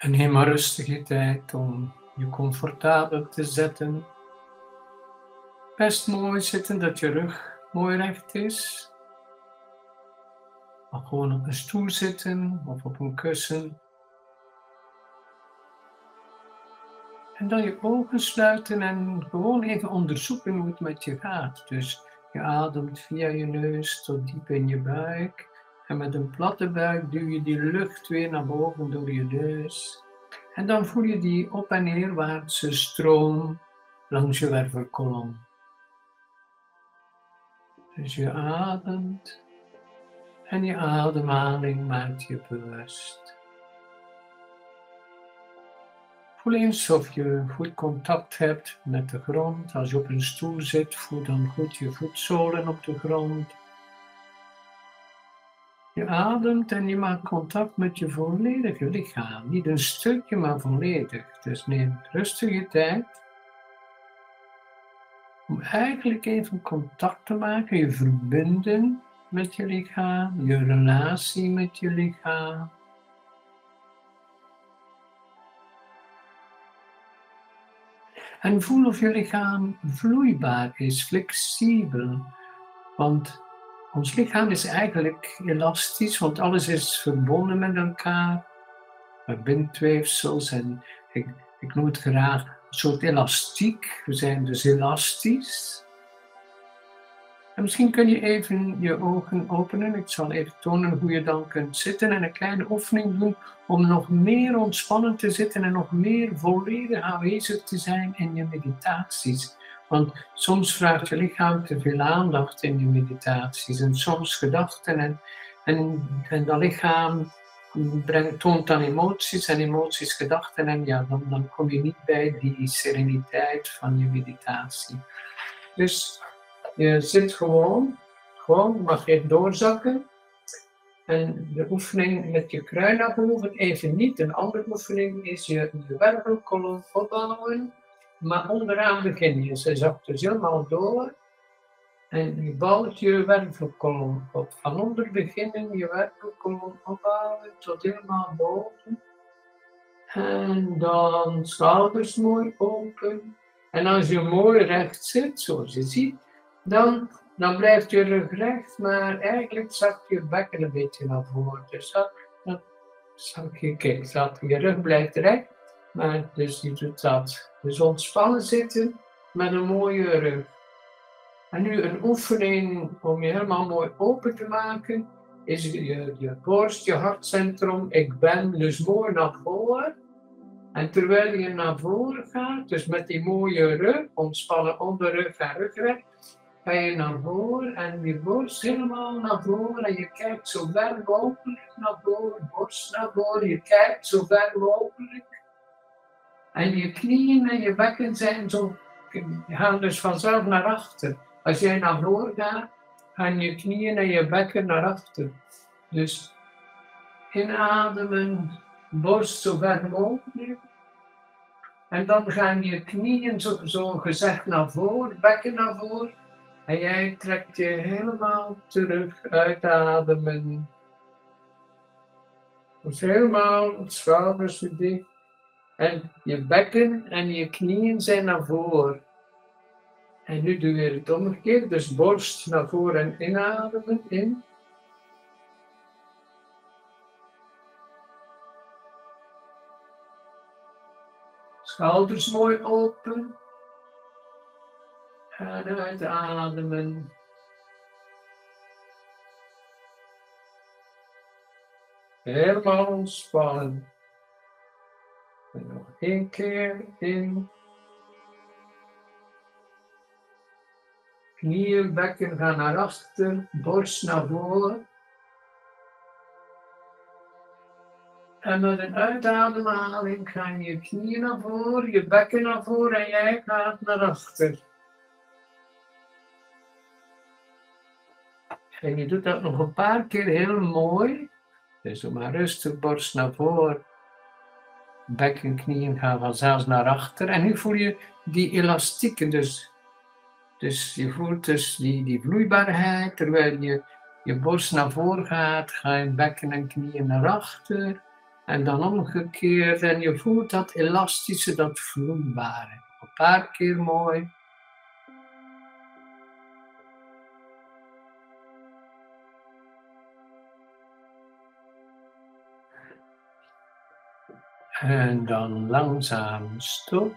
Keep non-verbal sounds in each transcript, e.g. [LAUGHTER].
En neem maar rustige tijd om je comfortabel te zetten. Best mooi zitten dat je rug mooi recht is. Maar gewoon op een stoel zitten of op een kussen. En dan je ogen sluiten en gewoon even onderzoeken hoe het met je gaat. Dus je ademt via je neus tot diep in je buik. En met een platte buik duw je die lucht weer naar boven door je neus. En dan voel je die op- en neerwaartse stroom langs je wervelkolom. Dus je ademt en je ademhaling maakt je bewust. Voel eens of je goed contact hebt met de grond. Als je op een stoel zit, voel dan goed je voetzolen op de grond. Je ademt en je maakt contact met je volledige lichaam. Niet een stukje, maar volledig. Dus neem rustig je tijd om eigenlijk even contact te maken, je verbinden met je lichaam, je relatie met je lichaam. En voel of je lichaam vloeibaar is, flexibel. Want ons lichaam is eigenlijk elastisch, want alles is verbonden met elkaar. Bindweefsels en ik, ik noem het graag een soort elastiek. We zijn dus elastisch. En misschien kun je even je ogen openen. Ik zal even tonen hoe je dan kunt zitten en een kleine oefening doen om nog meer ontspannen te zitten en nog meer volledig aanwezig te zijn in je meditaties. Want soms vraagt je lichaam te veel aandacht in je meditaties en soms gedachten en, en, en dat lichaam brengt, toont dan emoties en emoties gedachten en ja, dan, dan kom je niet bij die sereniteit van je meditatie. Dus je zit gewoon, gewoon, mag je doorzakken. En de oefening met je kruin naar boven, even niet. Een andere oefening is je, je wervelkolom opbouwen, maar onderaan begin je. Ze zakt dus helemaal door. En je bouwt je wervelkolom op. Van onder beginnen je wervelkolom opbouwen tot helemaal boven. En dan schouders mooi open. En als je mooi recht zit, zoals je ziet, dan, dan blijft je rug recht, maar eigenlijk zakt je bekken een beetje naar voren. Dus dat, dat zak je, kijk, zak, je rug blijft recht, maar dus je doet dat. Dus ontspannen zitten met een mooie rug. En nu een oefening om je helemaal mooi open te maken, is je, je borst, je hartcentrum, ik ben dus mooi naar voren. En terwijl je naar voren gaat, dus met die mooie rug, ontspannen onderrug en rugrecht, ga je naar voren en je borst helemaal naar voren en je kijkt zo ver mogelijk naar voren, borst naar voren, je kijkt zo ver mogelijk. En je knieën en je bekken zijn zo, gaan dus vanzelf naar achter. Als jij naar voren gaat, gaan je knieën en je bekken naar achter. Dus inademen, borst zo ver mogelijk. En dan gaan je knieën zo, zo gezegd naar voren, bekken naar voren. En jij trekt je helemaal terug, uitademen. Dus helemaal schouders dicht. En je bekken en je knieën zijn naar voren. En nu doe je het omgekeerd, dus borst naar voren en inademen, in. Schouders mooi open. En uitademen. Helemaal ontspannen. En nog één keer in. Knieën, bekken gaan naar achter, borst naar voren. En met een uitademhaling gaan je knieën naar voren, je bekken naar voren en jij gaat naar achter. En je doet dat nog een paar keer heel mooi. Dus doe maar rustig, borst naar voren. Bekken, knieën gaan vanzelfs naar achter. En nu voel je die elastieken, dus, dus je voelt dus die, die vloeibaarheid. Terwijl je je borst naar voren gaat, ga je bekken en knieën naar achter. En dan omgekeerd en je voelt dat elastische, dat vloeibare. Een paar keer mooi. En dan langzaam stop.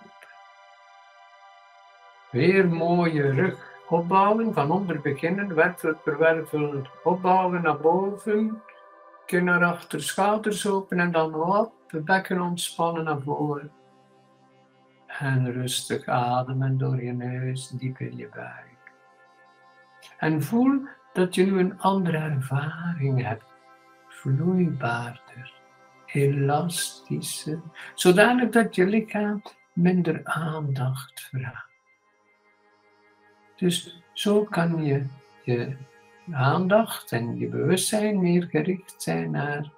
Weer mooie rug opbouwen, van onder beginnen, wervel per wervel opbouwen naar boven. Kin naar achter, schouders open en dan op, bekken ontspannen naar voren. En rustig ademen door je neus, diep in je buik. En voel dat je nu een andere ervaring hebt, vloeibaarder elastischer, zodanig dat je lichaam minder aandacht vraagt. Dus zo kan je je aandacht en je bewustzijn meer gericht zijn naar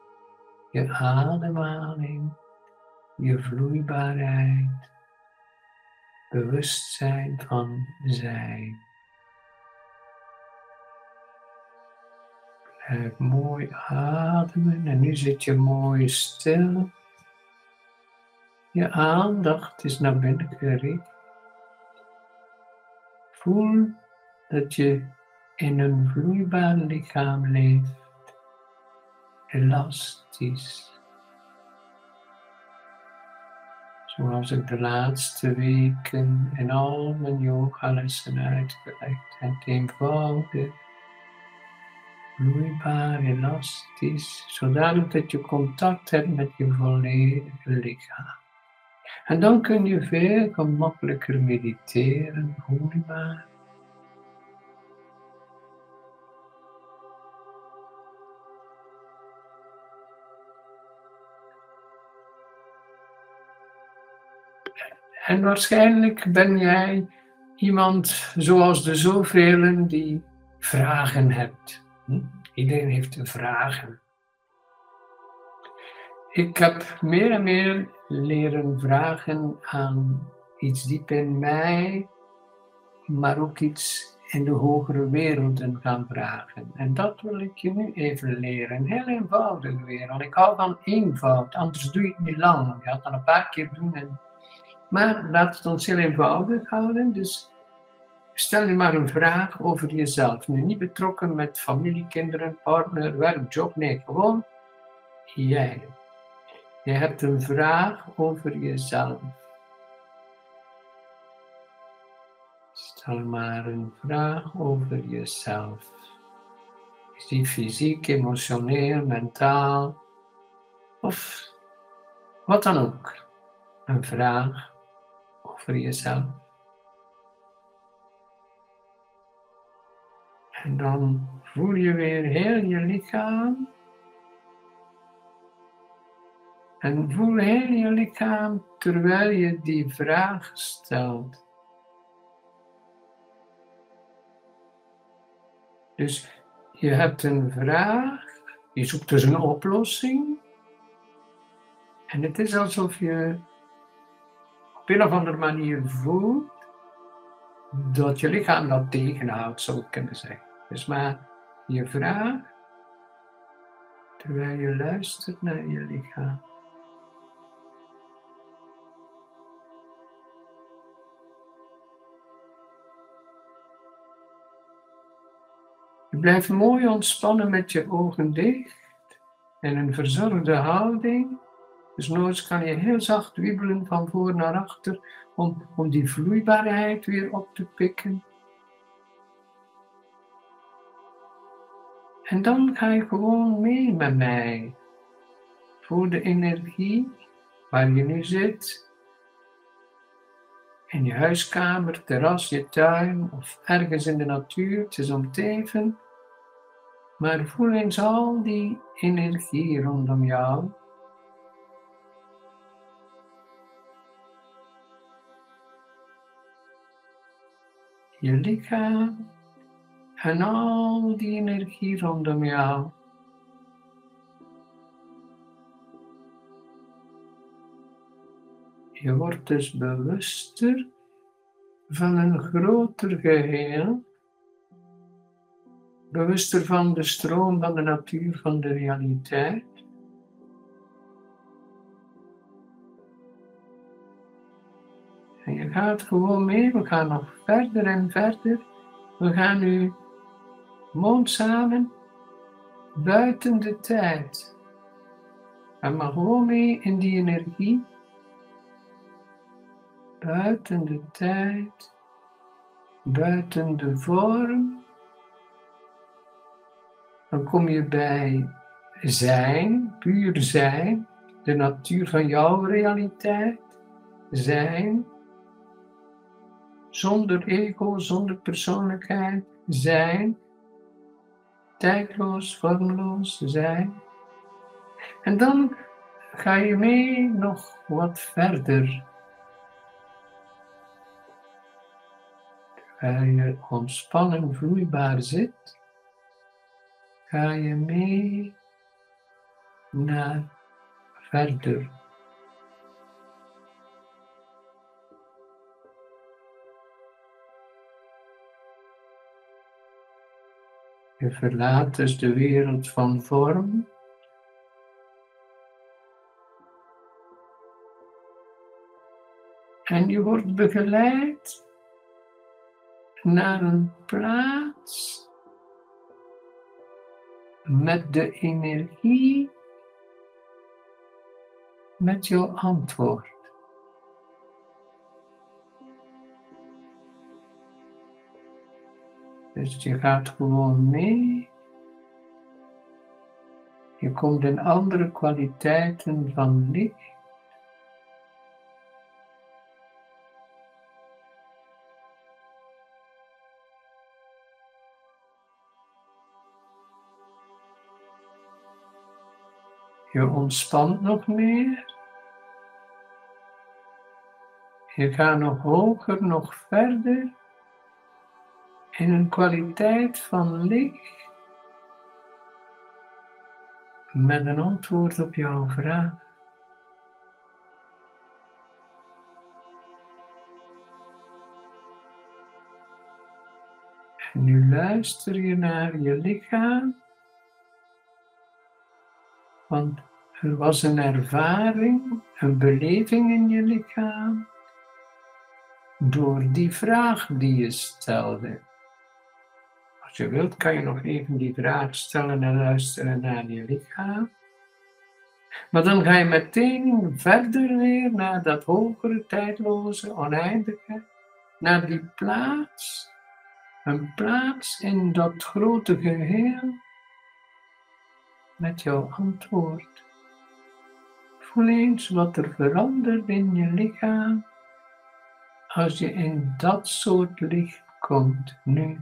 je ademhaling, je vloeibaarheid, bewustzijn van zijn. Blijf mooi ademen en nu zit je mooi stil. Je aandacht is naar binnen gericht. Voel dat je in een vloeibaar lichaam leeft, elastisch. Zoals ik de laatste weken in al mijn yogalessen uitgelegd heb, eenvoudig vloeibaar, elastisch, zodanig dat je contact hebt met je volledige lichaam. En dan kun je veel gemakkelijker mediteren, maar. En waarschijnlijk ben jij iemand zoals de zoveel die vragen hebt. Hm? Iedereen heeft vragen. Ik heb meer en meer leren vragen aan iets diep in mij, maar ook iets in de hogere werelden gaan vragen. En dat wil ik je nu even leren. Heel eenvoudig weer, want ik hou van eenvoud, anders doe je het niet lang. Je gaat het dan een paar keer doen. En... Maar laat het ons heel eenvoudig houden. Dus Stel je maar een vraag over jezelf. Nu niet betrokken met familie, kinderen, partner, werk, job. Nee, gewoon jij. Je hebt een vraag over jezelf. Stel maar een vraag over jezelf. Is die fysiek, emotioneel, mentaal of wat dan ook? Een vraag over jezelf. En dan voel je weer heel je lichaam. En voel heel je lichaam terwijl je die vraag stelt. Dus je hebt een vraag, je zoekt dus een oplossing. En het is alsof je op een of andere manier voelt dat je lichaam dat tegenhoudt, zou ik kunnen zeggen. Dus maar je vraag, terwijl je luistert naar je lichaam. Je blijft mooi ontspannen met je ogen dicht in een verzorgde houding. Dus nooit kan je heel zacht wiebelen van voor naar achter om, om die vloeibaarheid weer op te pikken. En dan ga je gewoon mee met mij. Voel de energie waar je nu zit. In je huiskamer, terras, je tuin of ergens in de natuur. Het is om teven. Maar voel eens al die energie rondom jou. Je lichaam en al die energie rondom jou. Je wordt dus bewuster van een groter geheel, bewuster van de stroom van de natuur, van de realiteit. En je gaat gewoon mee, we gaan nog verder en verder. We gaan nu mond samen buiten de tijd. Ga maar gewoon mee in die energie. Buiten de tijd, buiten de vorm. Dan kom je bij zijn, puur zijn, de natuur van jouw realiteit, zijn, zonder ego, zonder persoonlijkheid, zijn, tijdloos, vormloos zijn. En dan ga je mee nog wat verder. Terwijl je ontspannen vloeibaar zit, ga je mee naar verder. Je verlaat dus de wereld van vorm. En je wordt begeleid naar een plaats met de energie, met jouw antwoord. Dus je gaat gewoon mee. Je komt in andere kwaliteiten van licht. Je ontspant nog meer. Je gaat nog hoger, nog verder in een kwaliteit van licht met een antwoord op jouw vraag. En nu luister je naar je lichaam, want er was een ervaring, een beleving in je lichaam door die vraag die je stelde. Als je wilt, kan je nog even die vraag stellen en luisteren naar je lichaam. Maar dan ga je meteen verder weer naar dat hogere, tijdloze, oneindige, naar die plaats. Een plaats in dat grote geheel met jouw antwoord. Voel eens wat er verandert in je lichaam als je in dat soort licht komt nu.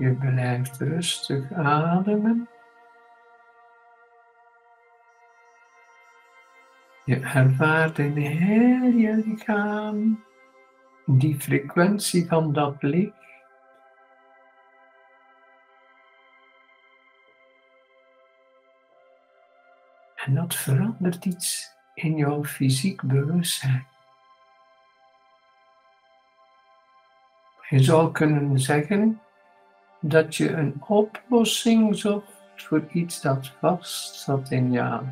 Je blijft rustig ademen. Je ervaart in heel je lichaam die frequentie van dat licht. En dat verandert iets in jouw fysiek bewustzijn. Je zou kunnen zeggen dat je een oplossing zocht voor iets dat vast zat in jou.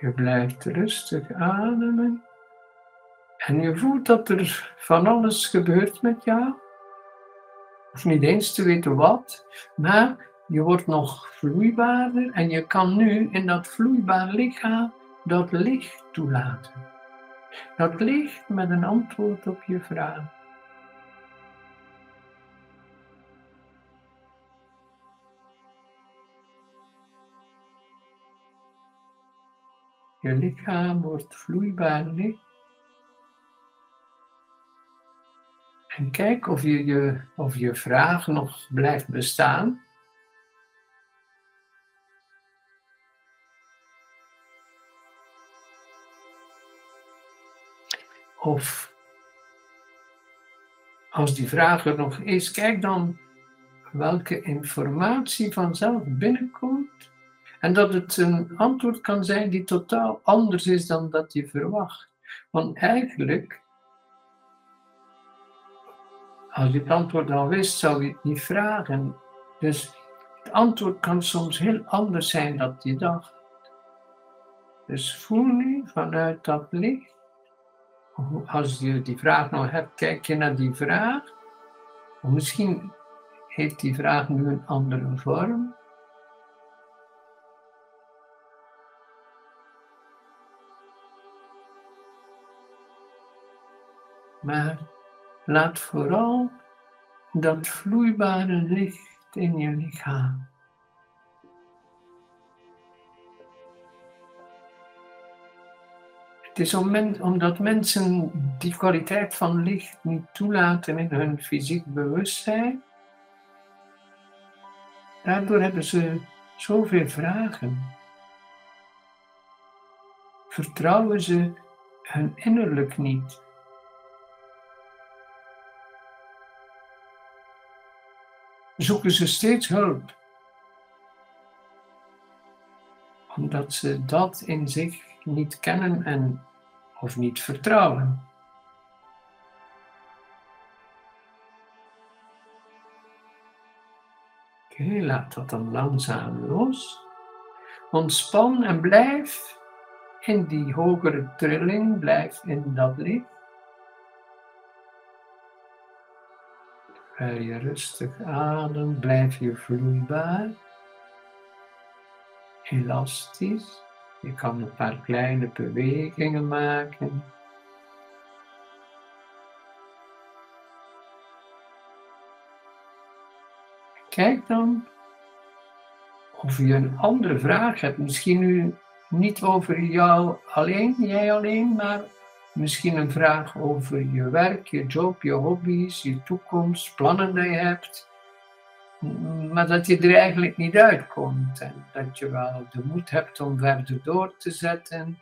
Je blijft rustig ademen. En je voelt dat er van alles gebeurt met jou. Of niet eens te weten wat, maar je wordt nog vloeibaarder en je kan nu in dat vloeibaar lichaam dat licht toelaten. Dat licht met een antwoord op je vraag. Je lichaam wordt vloeibaar licht. En kijk of je, je, of je vraag nog blijft bestaan. Of als die vraag er nog is, kijk dan welke informatie vanzelf binnenkomt en dat het een antwoord kan zijn die totaal anders is dan dat je verwacht. Want eigenlijk, als je het antwoord al wist, zou je het niet vragen. Dus het antwoord kan soms heel anders zijn dan je dacht. Dus voel nu vanuit dat licht, als je die vraag nou hebt, kijk je naar die vraag. Misschien heeft die vraag nu een andere vorm. Maar laat vooral dat vloeibare licht in je lichaam. Het is omdat mensen die kwaliteit van licht niet toelaten in hun fysiek bewustzijn. Daardoor hebben ze zoveel vragen. Vertrouwen ze hun innerlijk niet. zoeken ze steeds hulp. Omdat ze dat in zich niet kennen en of niet vertrouwen. Oké, laat dat dan langzaam los. Ontspan en blijf in die hogere trilling, blijf in dat licht. Terwijl je rustig adem, blijf je vloeibaar, elastisch. Je kan een paar kleine bewegingen maken. Kijk dan of je een andere vraag hebt. Misschien nu niet over jou alleen, jij alleen, maar Misschien een vraag over je werk, je job, je hobby's, je toekomst, plannen die je hebt. Maar dat je er eigenlijk niet uitkomt. En dat je wel de moed hebt om verder door te zetten.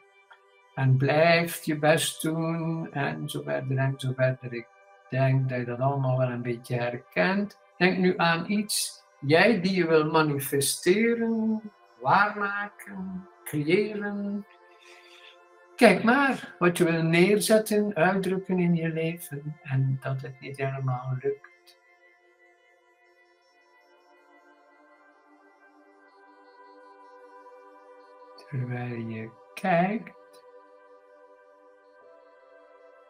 En blijft je best doen. En zo verder en zo verder. Ik denk dat je dat allemaal wel een beetje herkent. Denk nu aan iets, jij die je wil manifesteren, waarmaken, creëren Kijk maar wat je wil neerzetten, uitdrukken in je leven en dat het niet helemaal lukt. Terwijl je kijkt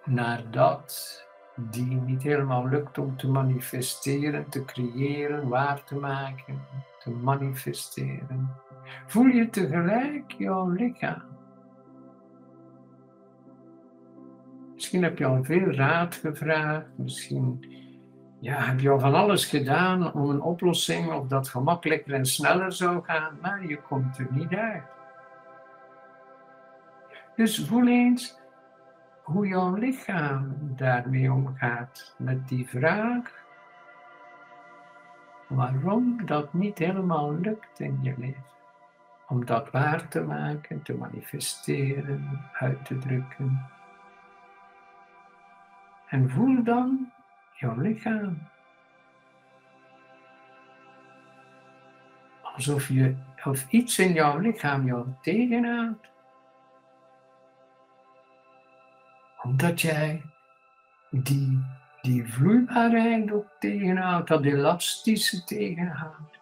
naar dat die niet helemaal lukt om te manifesteren, te creëren, waar te maken, te manifesteren. Voel je tegelijk jouw lichaam. Misschien heb je al veel raad gevraagd. Misschien ja, heb je al van alles gedaan om een oplossing of dat gemakkelijker en sneller zou gaan, maar je komt er niet uit. Dus voel eens hoe jouw lichaam daarmee omgaat met die vraag. Waarom dat niet helemaal lukt in je leven. Om dat waar te maken, te manifesteren, uit te drukken. En voel dan jouw lichaam. Alsof je, of iets in jouw lichaam jou tegenhoudt. Omdat jij die, die vloeibaarheid ook tegenhoudt, dat elastische tegenhoudt.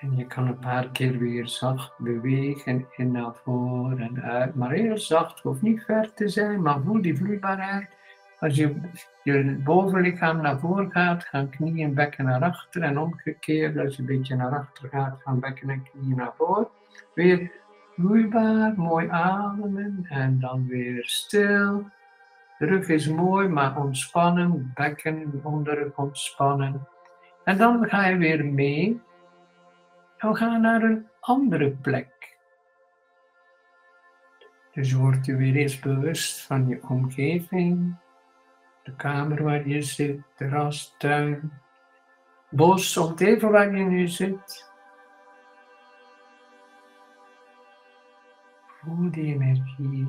En je kan een paar keer weer zacht bewegen in naar voren en uit. Maar heel zacht, hoeft niet ver te zijn, maar voel die vloeibaarheid. Als je je bovenlichaam naar voren gaat, gaan knieën en bekken naar achter. En omgekeerd, als je een beetje naar achter gaat, gaan bekken en knieën naar voren. Weer vloeibaar, mooi ademen en dan weer stil. De rug is mooi, maar ontspannen, bekken, onderrug ontspannen. En dan ga je weer mee we gaan naar een andere plek. Dus word je weer eens bewust van je omgeving, de kamer waar je zit, terras, tuin, bos, of even waar je nu zit. Voel die energie.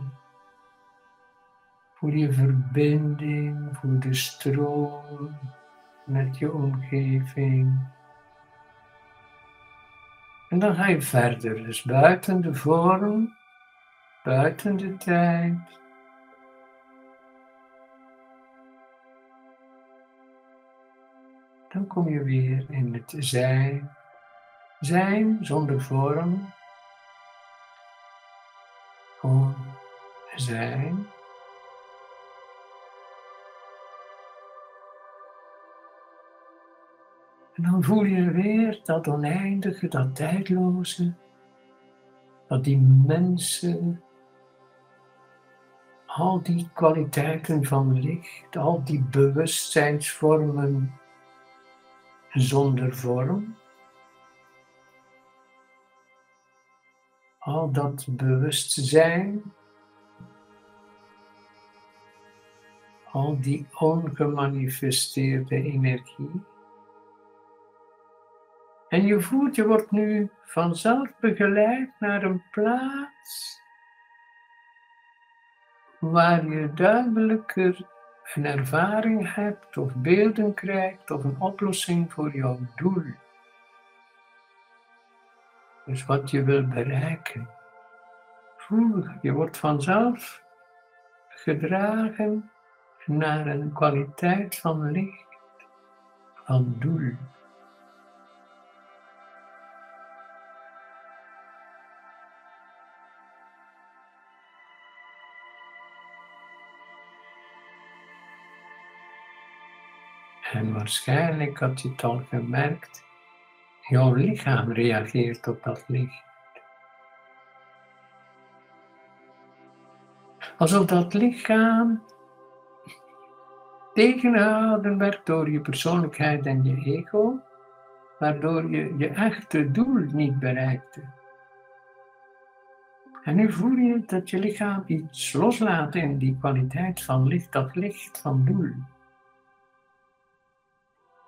Voel je verbinding, voel de stroom met je omgeving. En dan ga je verder, dus buiten de vorm, buiten de tijd. Dan kom je weer in het zijn. Zijn zonder vorm. Gewoon zijn. En dan voel je weer dat oneindige, dat tijdloze, dat die mensen, al die kwaliteiten van licht, al die bewustzijnsvormen zonder vorm, al dat bewustzijn, al die ongemanifesteerde energie. En je voelt, je wordt nu vanzelf begeleid naar een plaats waar je duidelijker een ervaring hebt of beelden krijgt of een oplossing voor jouw doel. Dus wat je wil bereiken. Voel, je wordt vanzelf gedragen naar een kwaliteit van licht, van doel. Waarschijnlijk had je het al gemerkt, jouw lichaam reageert op dat licht. Alsof dat lichaam tegengehouden werd door je persoonlijkheid en je ego, waardoor je je echte doel niet bereikte. En nu voel je dat je lichaam iets loslaat in die kwaliteit van licht, dat licht van doel.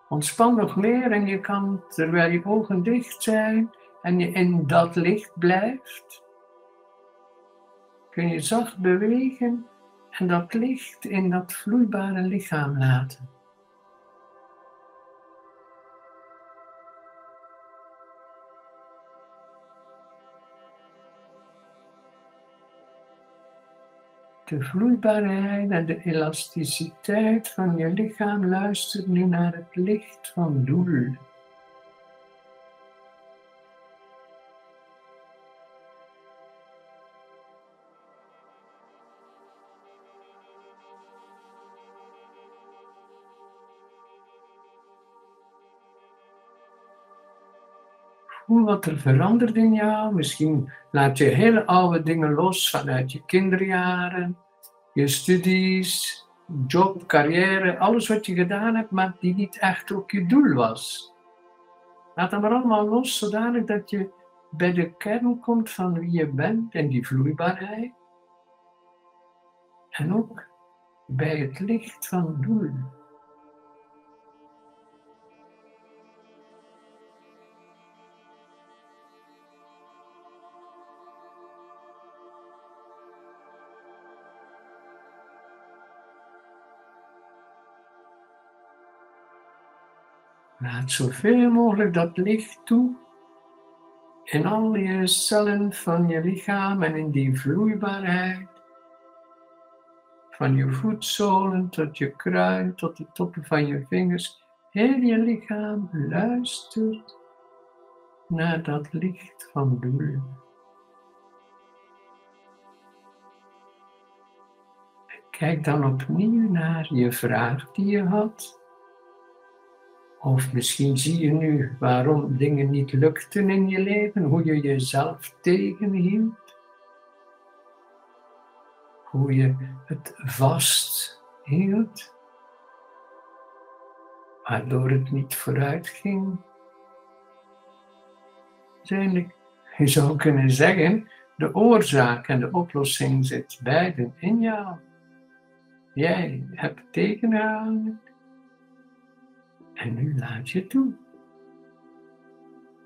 Ontspan nog meer en je kan, terwijl je ogen dicht zijn en je in dat licht blijft, kun je zacht bewegen en dat licht in dat vloeibare lichaam laten. De vloeibaarheid en de elasticiteit van je lichaam luistert nu naar het licht van doel. Wat er verandert in jou. Misschien laat je hele oude dingen los vanuit je kinderjaren, je studies, job, carrière, alles wat je gedaan hebt, maar die niet echt ook je doel was. Laat dat maar allemaal los, zodanig dat je bij de kern komt van wie je bent en die vloeibaarheid. En ook bij het licht van doel. Laat zoveel mogelijk dat licht toe in al je cellen van je lichaam en in die vloeibaarheid. Van je voetzolen tot je kruin, tot de toppen van je vingers. Heel je lichaam luistert naar dat licht van doel. Kijk dan opnieuw naar je vraag die je had. Of misschien zie je nu waarom dingen niet lukten in je leven, hoe je jezelf tegenhield, hoe je het vasthield, waardoor het niet vooruit ging. Uiteindelijk, je zou kunnen zeggen, de oorzaak en de oplossing zit beiden in jou. Jij hebt tegengehouden en nu laat je toe.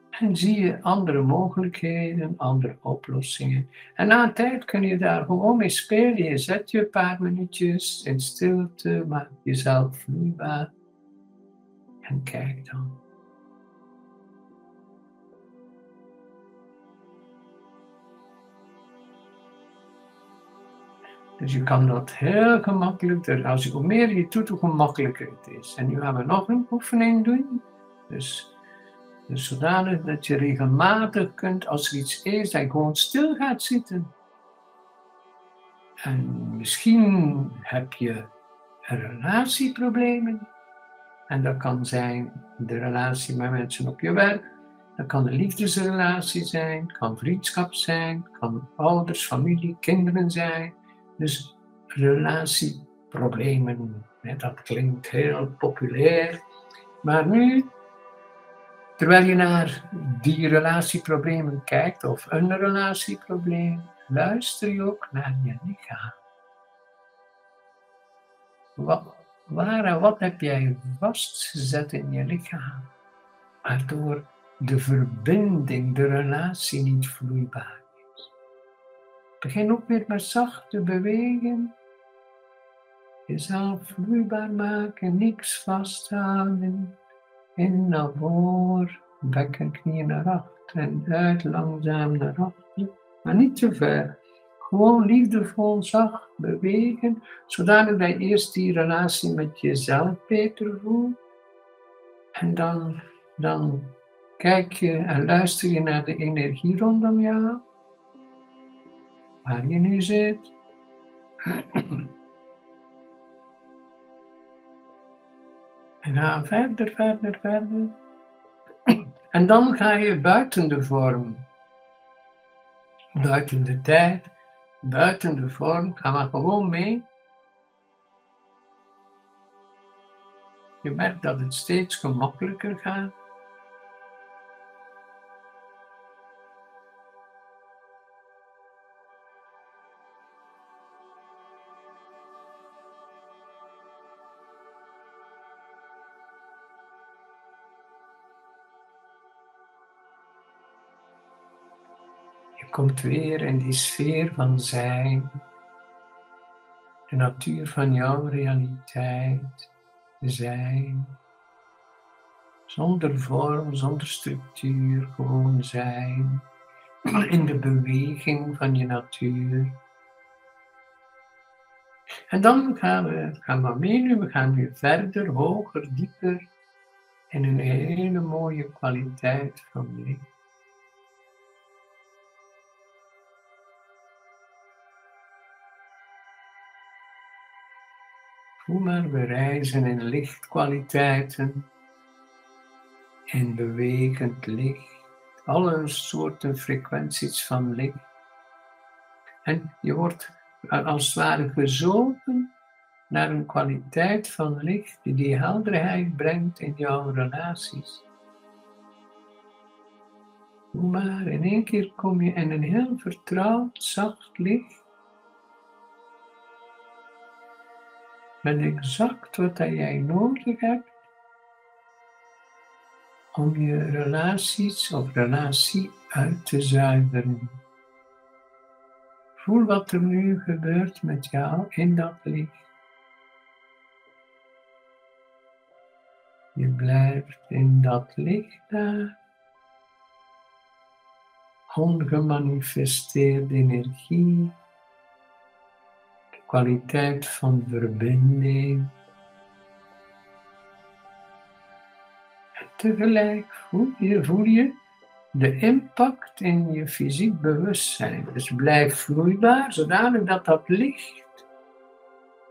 En zie je andere mogelijkheden, andere oplossingen. En na een tijd kun je daar gewoon mee spelen. Je zet je een paar minuutjes in stilte, maak jezelf vloeibaar. En kijk dan. Dus je kan dat heel gemakkelijk, als je, hoe meer je doet, hoe gemakkelijker het is. En nu gaan we nog een oefening doen. Dus, dus zodanig dat je regelmatig kunt, als er iets is, dat je gewoon stil gaat zitten. En misschien heb je relatieproblemen. En dat kan zijn de relatie met mensen op je werk. Dat kan een liefdesrelatie zijn, kan vriendschap zijn, kan ouders, familie, kinderen zijn. Dus relatieproblemen, dat klinkt heel populair. Maar nu, terwijl je naar die relatieproblemen kijkt, of een relatieprobleem, luister je ook naar je lichaam. Wat, waar en wat heb jij vastgezet in je lichaam, waardoor de verbinding, de relatie niet vloeibaar Begin ook weer met zacht te bewegen. Jezelf vloeibaar maken, niks vasthouden. In naar voren, bekken, knieën naar achter en uit, langzaam naar achter. Maar niet te ver. Gewoon liefdevol, zacht bewegen, zodat je eerst die relatie met jezelf beter voelt. En dan, dan kijk je en luister je naar de energie rondom jou waar je nu zit. [CLEARS THROAT] En ga verder, verder, verder. [CLEARS THROAT] En dan ga je buiten de vorm. Buiten de tijd, buiten de vorm, ga maar gewoon mee. Je merkt dat het steeds gemakkelijker gaat. Komt weer in die sfeer van zijn, de natuur van jouw realiteit, zijn, zonder vorm, zonder structuur, gewoon zijn, in de beweging van je natuur. En dan gaan we, gaan we mee nu, we gaan nu verder, hoger, dieper, in een hele mooie kwaliteit van licht. Voel maar, we reizen in lichtkwaliteiten, in bewegend licht, alle soorten frequenties van licht. En je wordt als het ware gezogen naar een kwaliteit van licht die die helderheid brengt in jouw relaties. Maar, in één keer kom je in een heel vertrouwd, zacht licht met exact wat jij nodig hebt om je relaties of relatie uit te zuiveren. Voel wat er nu gebeurt met jou in dat licht. Je blijft in dat licht daar. Ongemanifesteerde energie kwaliteit van verbinding. En tegelijk voel je, voel je de impact in je fysiek bewustzijn. Dus blijf vloeibaar, zodanig dat dat licht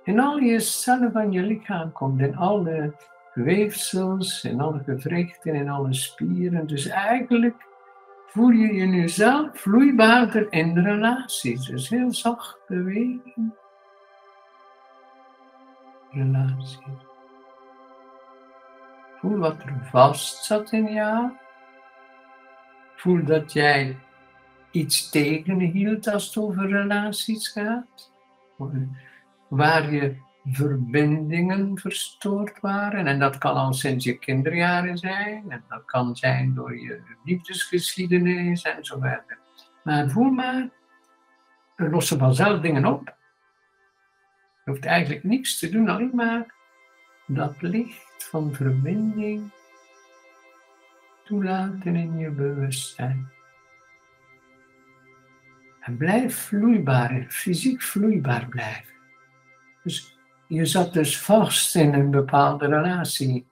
in al je cellen van je lichaam komt, in alle weefsels, in alle gewrichten, in alle spieren. Dus eigenlijk voel je je nu zelf vloeibaarder in relaties. Dus heel zacht bewegen relatie. Voel wat er vast zat in jou. Voel dat jij iets tegenhield als het over relaties gaat. Waar je verbindingen verstoord waren. En dat kan al sinds je kinderjaren zijn. En dat kan zijn door je liefdesgeschiedenis en zo verder. Maar voel maar, er lossen vanzelf dingen op. Je hoeft eigenlijk niks te doen, alleen maar dat licht van verbinding toelaten in je bewustzijn. En blijf vloeibaar, fysiek vloeibaar blijven. Dus je zat dus vast in een bepaalde relatie.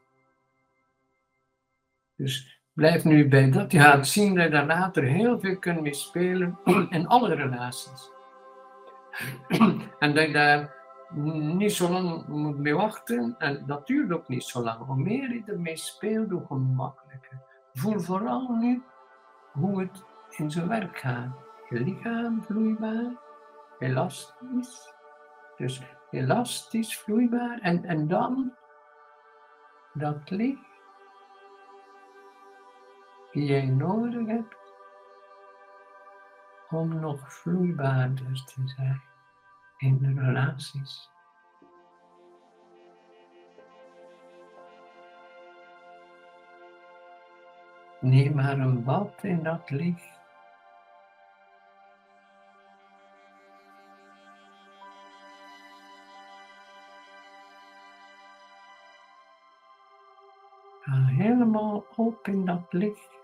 Dus blijf nu bij dat. Je gaat zien dat je daar later heel veel kunt mee spelen in alle relaties. [CLEARS THROAT] en dat je daar niet zo lang moet mee wachten. En dat duurt ook niet zo lang. Hoe meer je ermee speelt, hoe gemakkelijker. Voel vooral nu hoe het in zijn werk gaat. Je lichaam vloeibaar, elastisch. Dus elastisch, vloeibaar. En, en dan dat licht die jij nodig hebt om nog vloeibaarder te zijn in de relaties. Neem maar een bad in dat licht. Ga helemaal op in dat licht.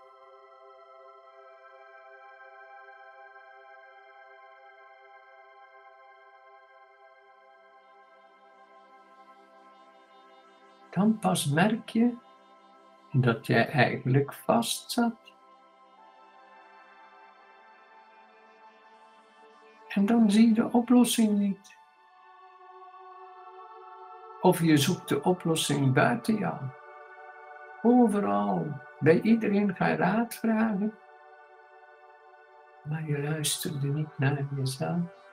Dan pas merk je dat jij eigenlijk vast zat. En dan zie je de oplossing niet. Of je zoekt de oplossing buiten jou. Overal, bij iedereen ga je raad vragen. Maar je luisterde niet naar jezelf.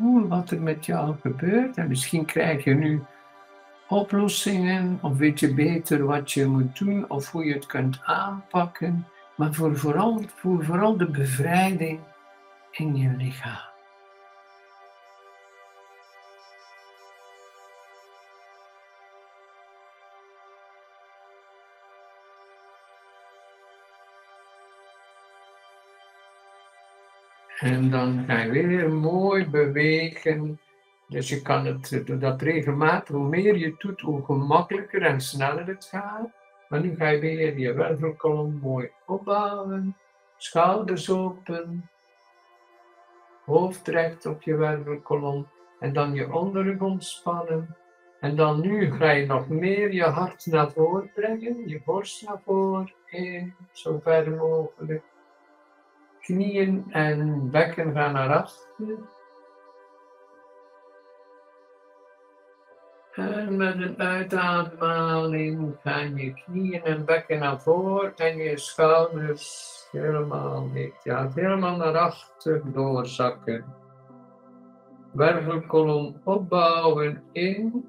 Voel wat er met jou gebeurt. En misschien krijg je nu oplossingen of weet je beter wat je moet doen of hoe je het kunt aanpakken. Maar voor vooral, vooral de bevrijding in je lichaam. En dan ga je weer mooi bewegen. Dus je kan het, dat regelmatig, hoe meer je doet, hoe gemakkelijker en sneller het gaat. Maar nu ga je weer je wervelkolom mooi opbouwen. Schouders open. Hoofd recht op je wervelkolom. En dan je onderrug ontspannen. En dan nu ga je nog meer je hart naar voren brengen. Je borst naar voren. In, zo ver mogelijk knieën en bekken gaan naar achter. En met een uitademhaling gaan je knieën en bekken naar voren en je schouders helemaal niet. Ja, helemaal naar achter doorzakken. Wervelkolom opbouwen in.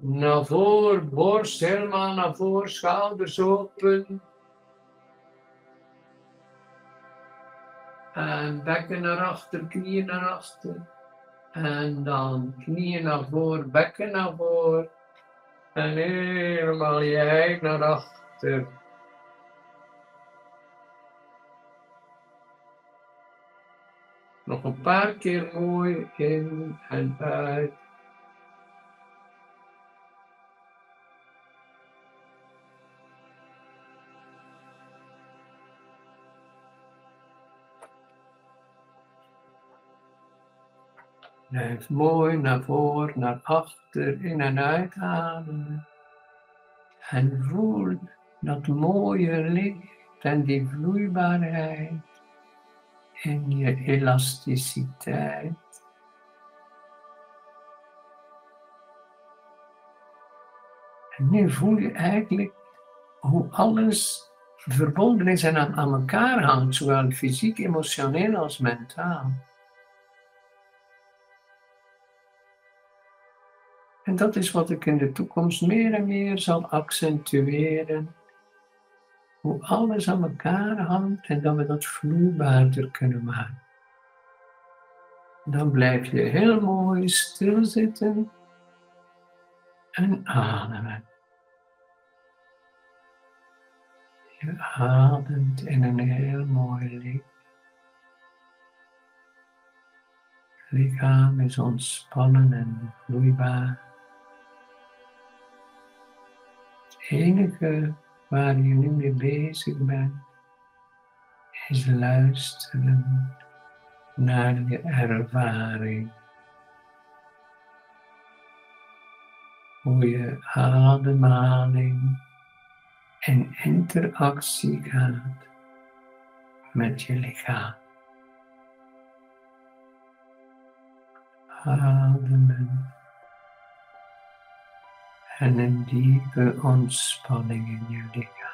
Naar voren, borst helemaal naar voren, schouders open. En bekken naar achter, knieën naar achter. En dan knieën naar voren, bekken naar voren. En helemaal jij naar achter. Nog een paar keer mooi in en uit. Blijf mooi naar voren, naar achter, in en uitademen. En voel dat mooie licht en die vloeibaarheid en je elasticiteit. En nu voel je eigenlijk hoe alles verbonden is en aan, aan elkaar hangt, zowel fysiek, emotioneel als mentaal. En dat is wat ik in de toekomst meer en meer zal accentueren. hoe alles aan elkaar hangt en dat we dat vloeibaarder kunnen maken. Dan blijf je heel mooi stilzitten en ademen. Je ademt in een heel mooi licht. Lichaam is ontspannen en vloeibaar. Enige waar je nu mee bezig bent, is luisteren naar je ervaring. Hoe je ademhaling in interactie gaat met je lichaam. Ademen en een diepe ontspanning in je lichaam.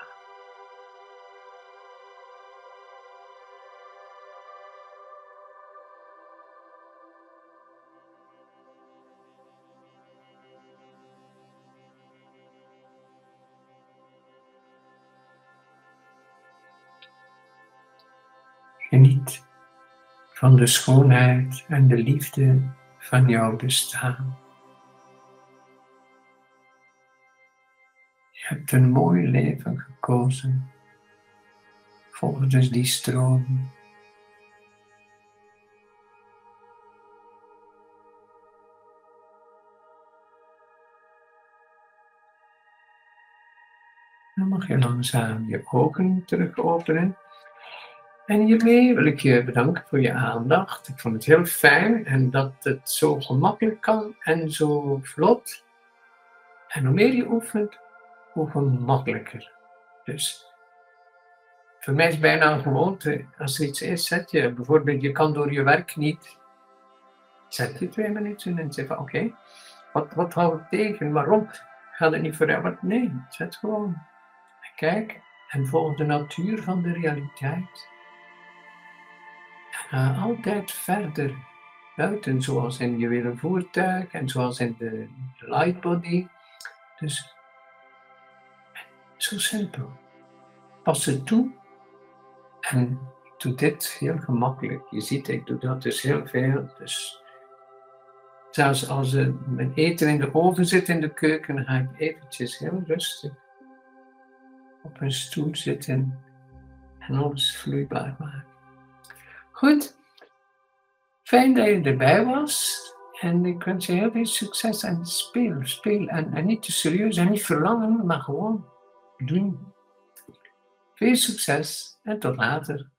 Geniet van de schoonheid en de liefde van jouw bestaan. Je hebt een mooi leven gekozen. Volg dus die stroom. Dan mag je langzaam je ogen terug openen. En hiermee wil ik je bedanken voor je aandacht. Ik vond het heel fijn en dat het zo gemakkelijk kan en zo vlot. En hoe meer je oefent, hoe gemakkelijker. Dus voor mij is het bijna een gewoonte. Als er iets is, zet je bijvoorbeeld, je kan door je werk niet. Zet je twee minuten en zeg van oké, wat, wat houdt het tegen? Waarom? Gaat het niet forever? Nee, zet gewoon. Kijk en volg de natuur van de realiteit. Ga altijd verder buiten, zoals in je weer voertuig en zoals in de lightbody. Dus zo simpel. Pas het toe en doe dit heel gemakkelijk. Je ziet, ik doe dat dus heel veel. Dus zelfs als mijn eten in de oven zit in de keuken, dan ga ik eventjes heel rustig op een stoel zitten en alles vloeibaar maken. Goed, fijn dat je erbij was. En ik wens je heel veel succes en speel, speel. En, en niet te serieus en niet verlangen, maar gewoon doen. Veel succes en tot later.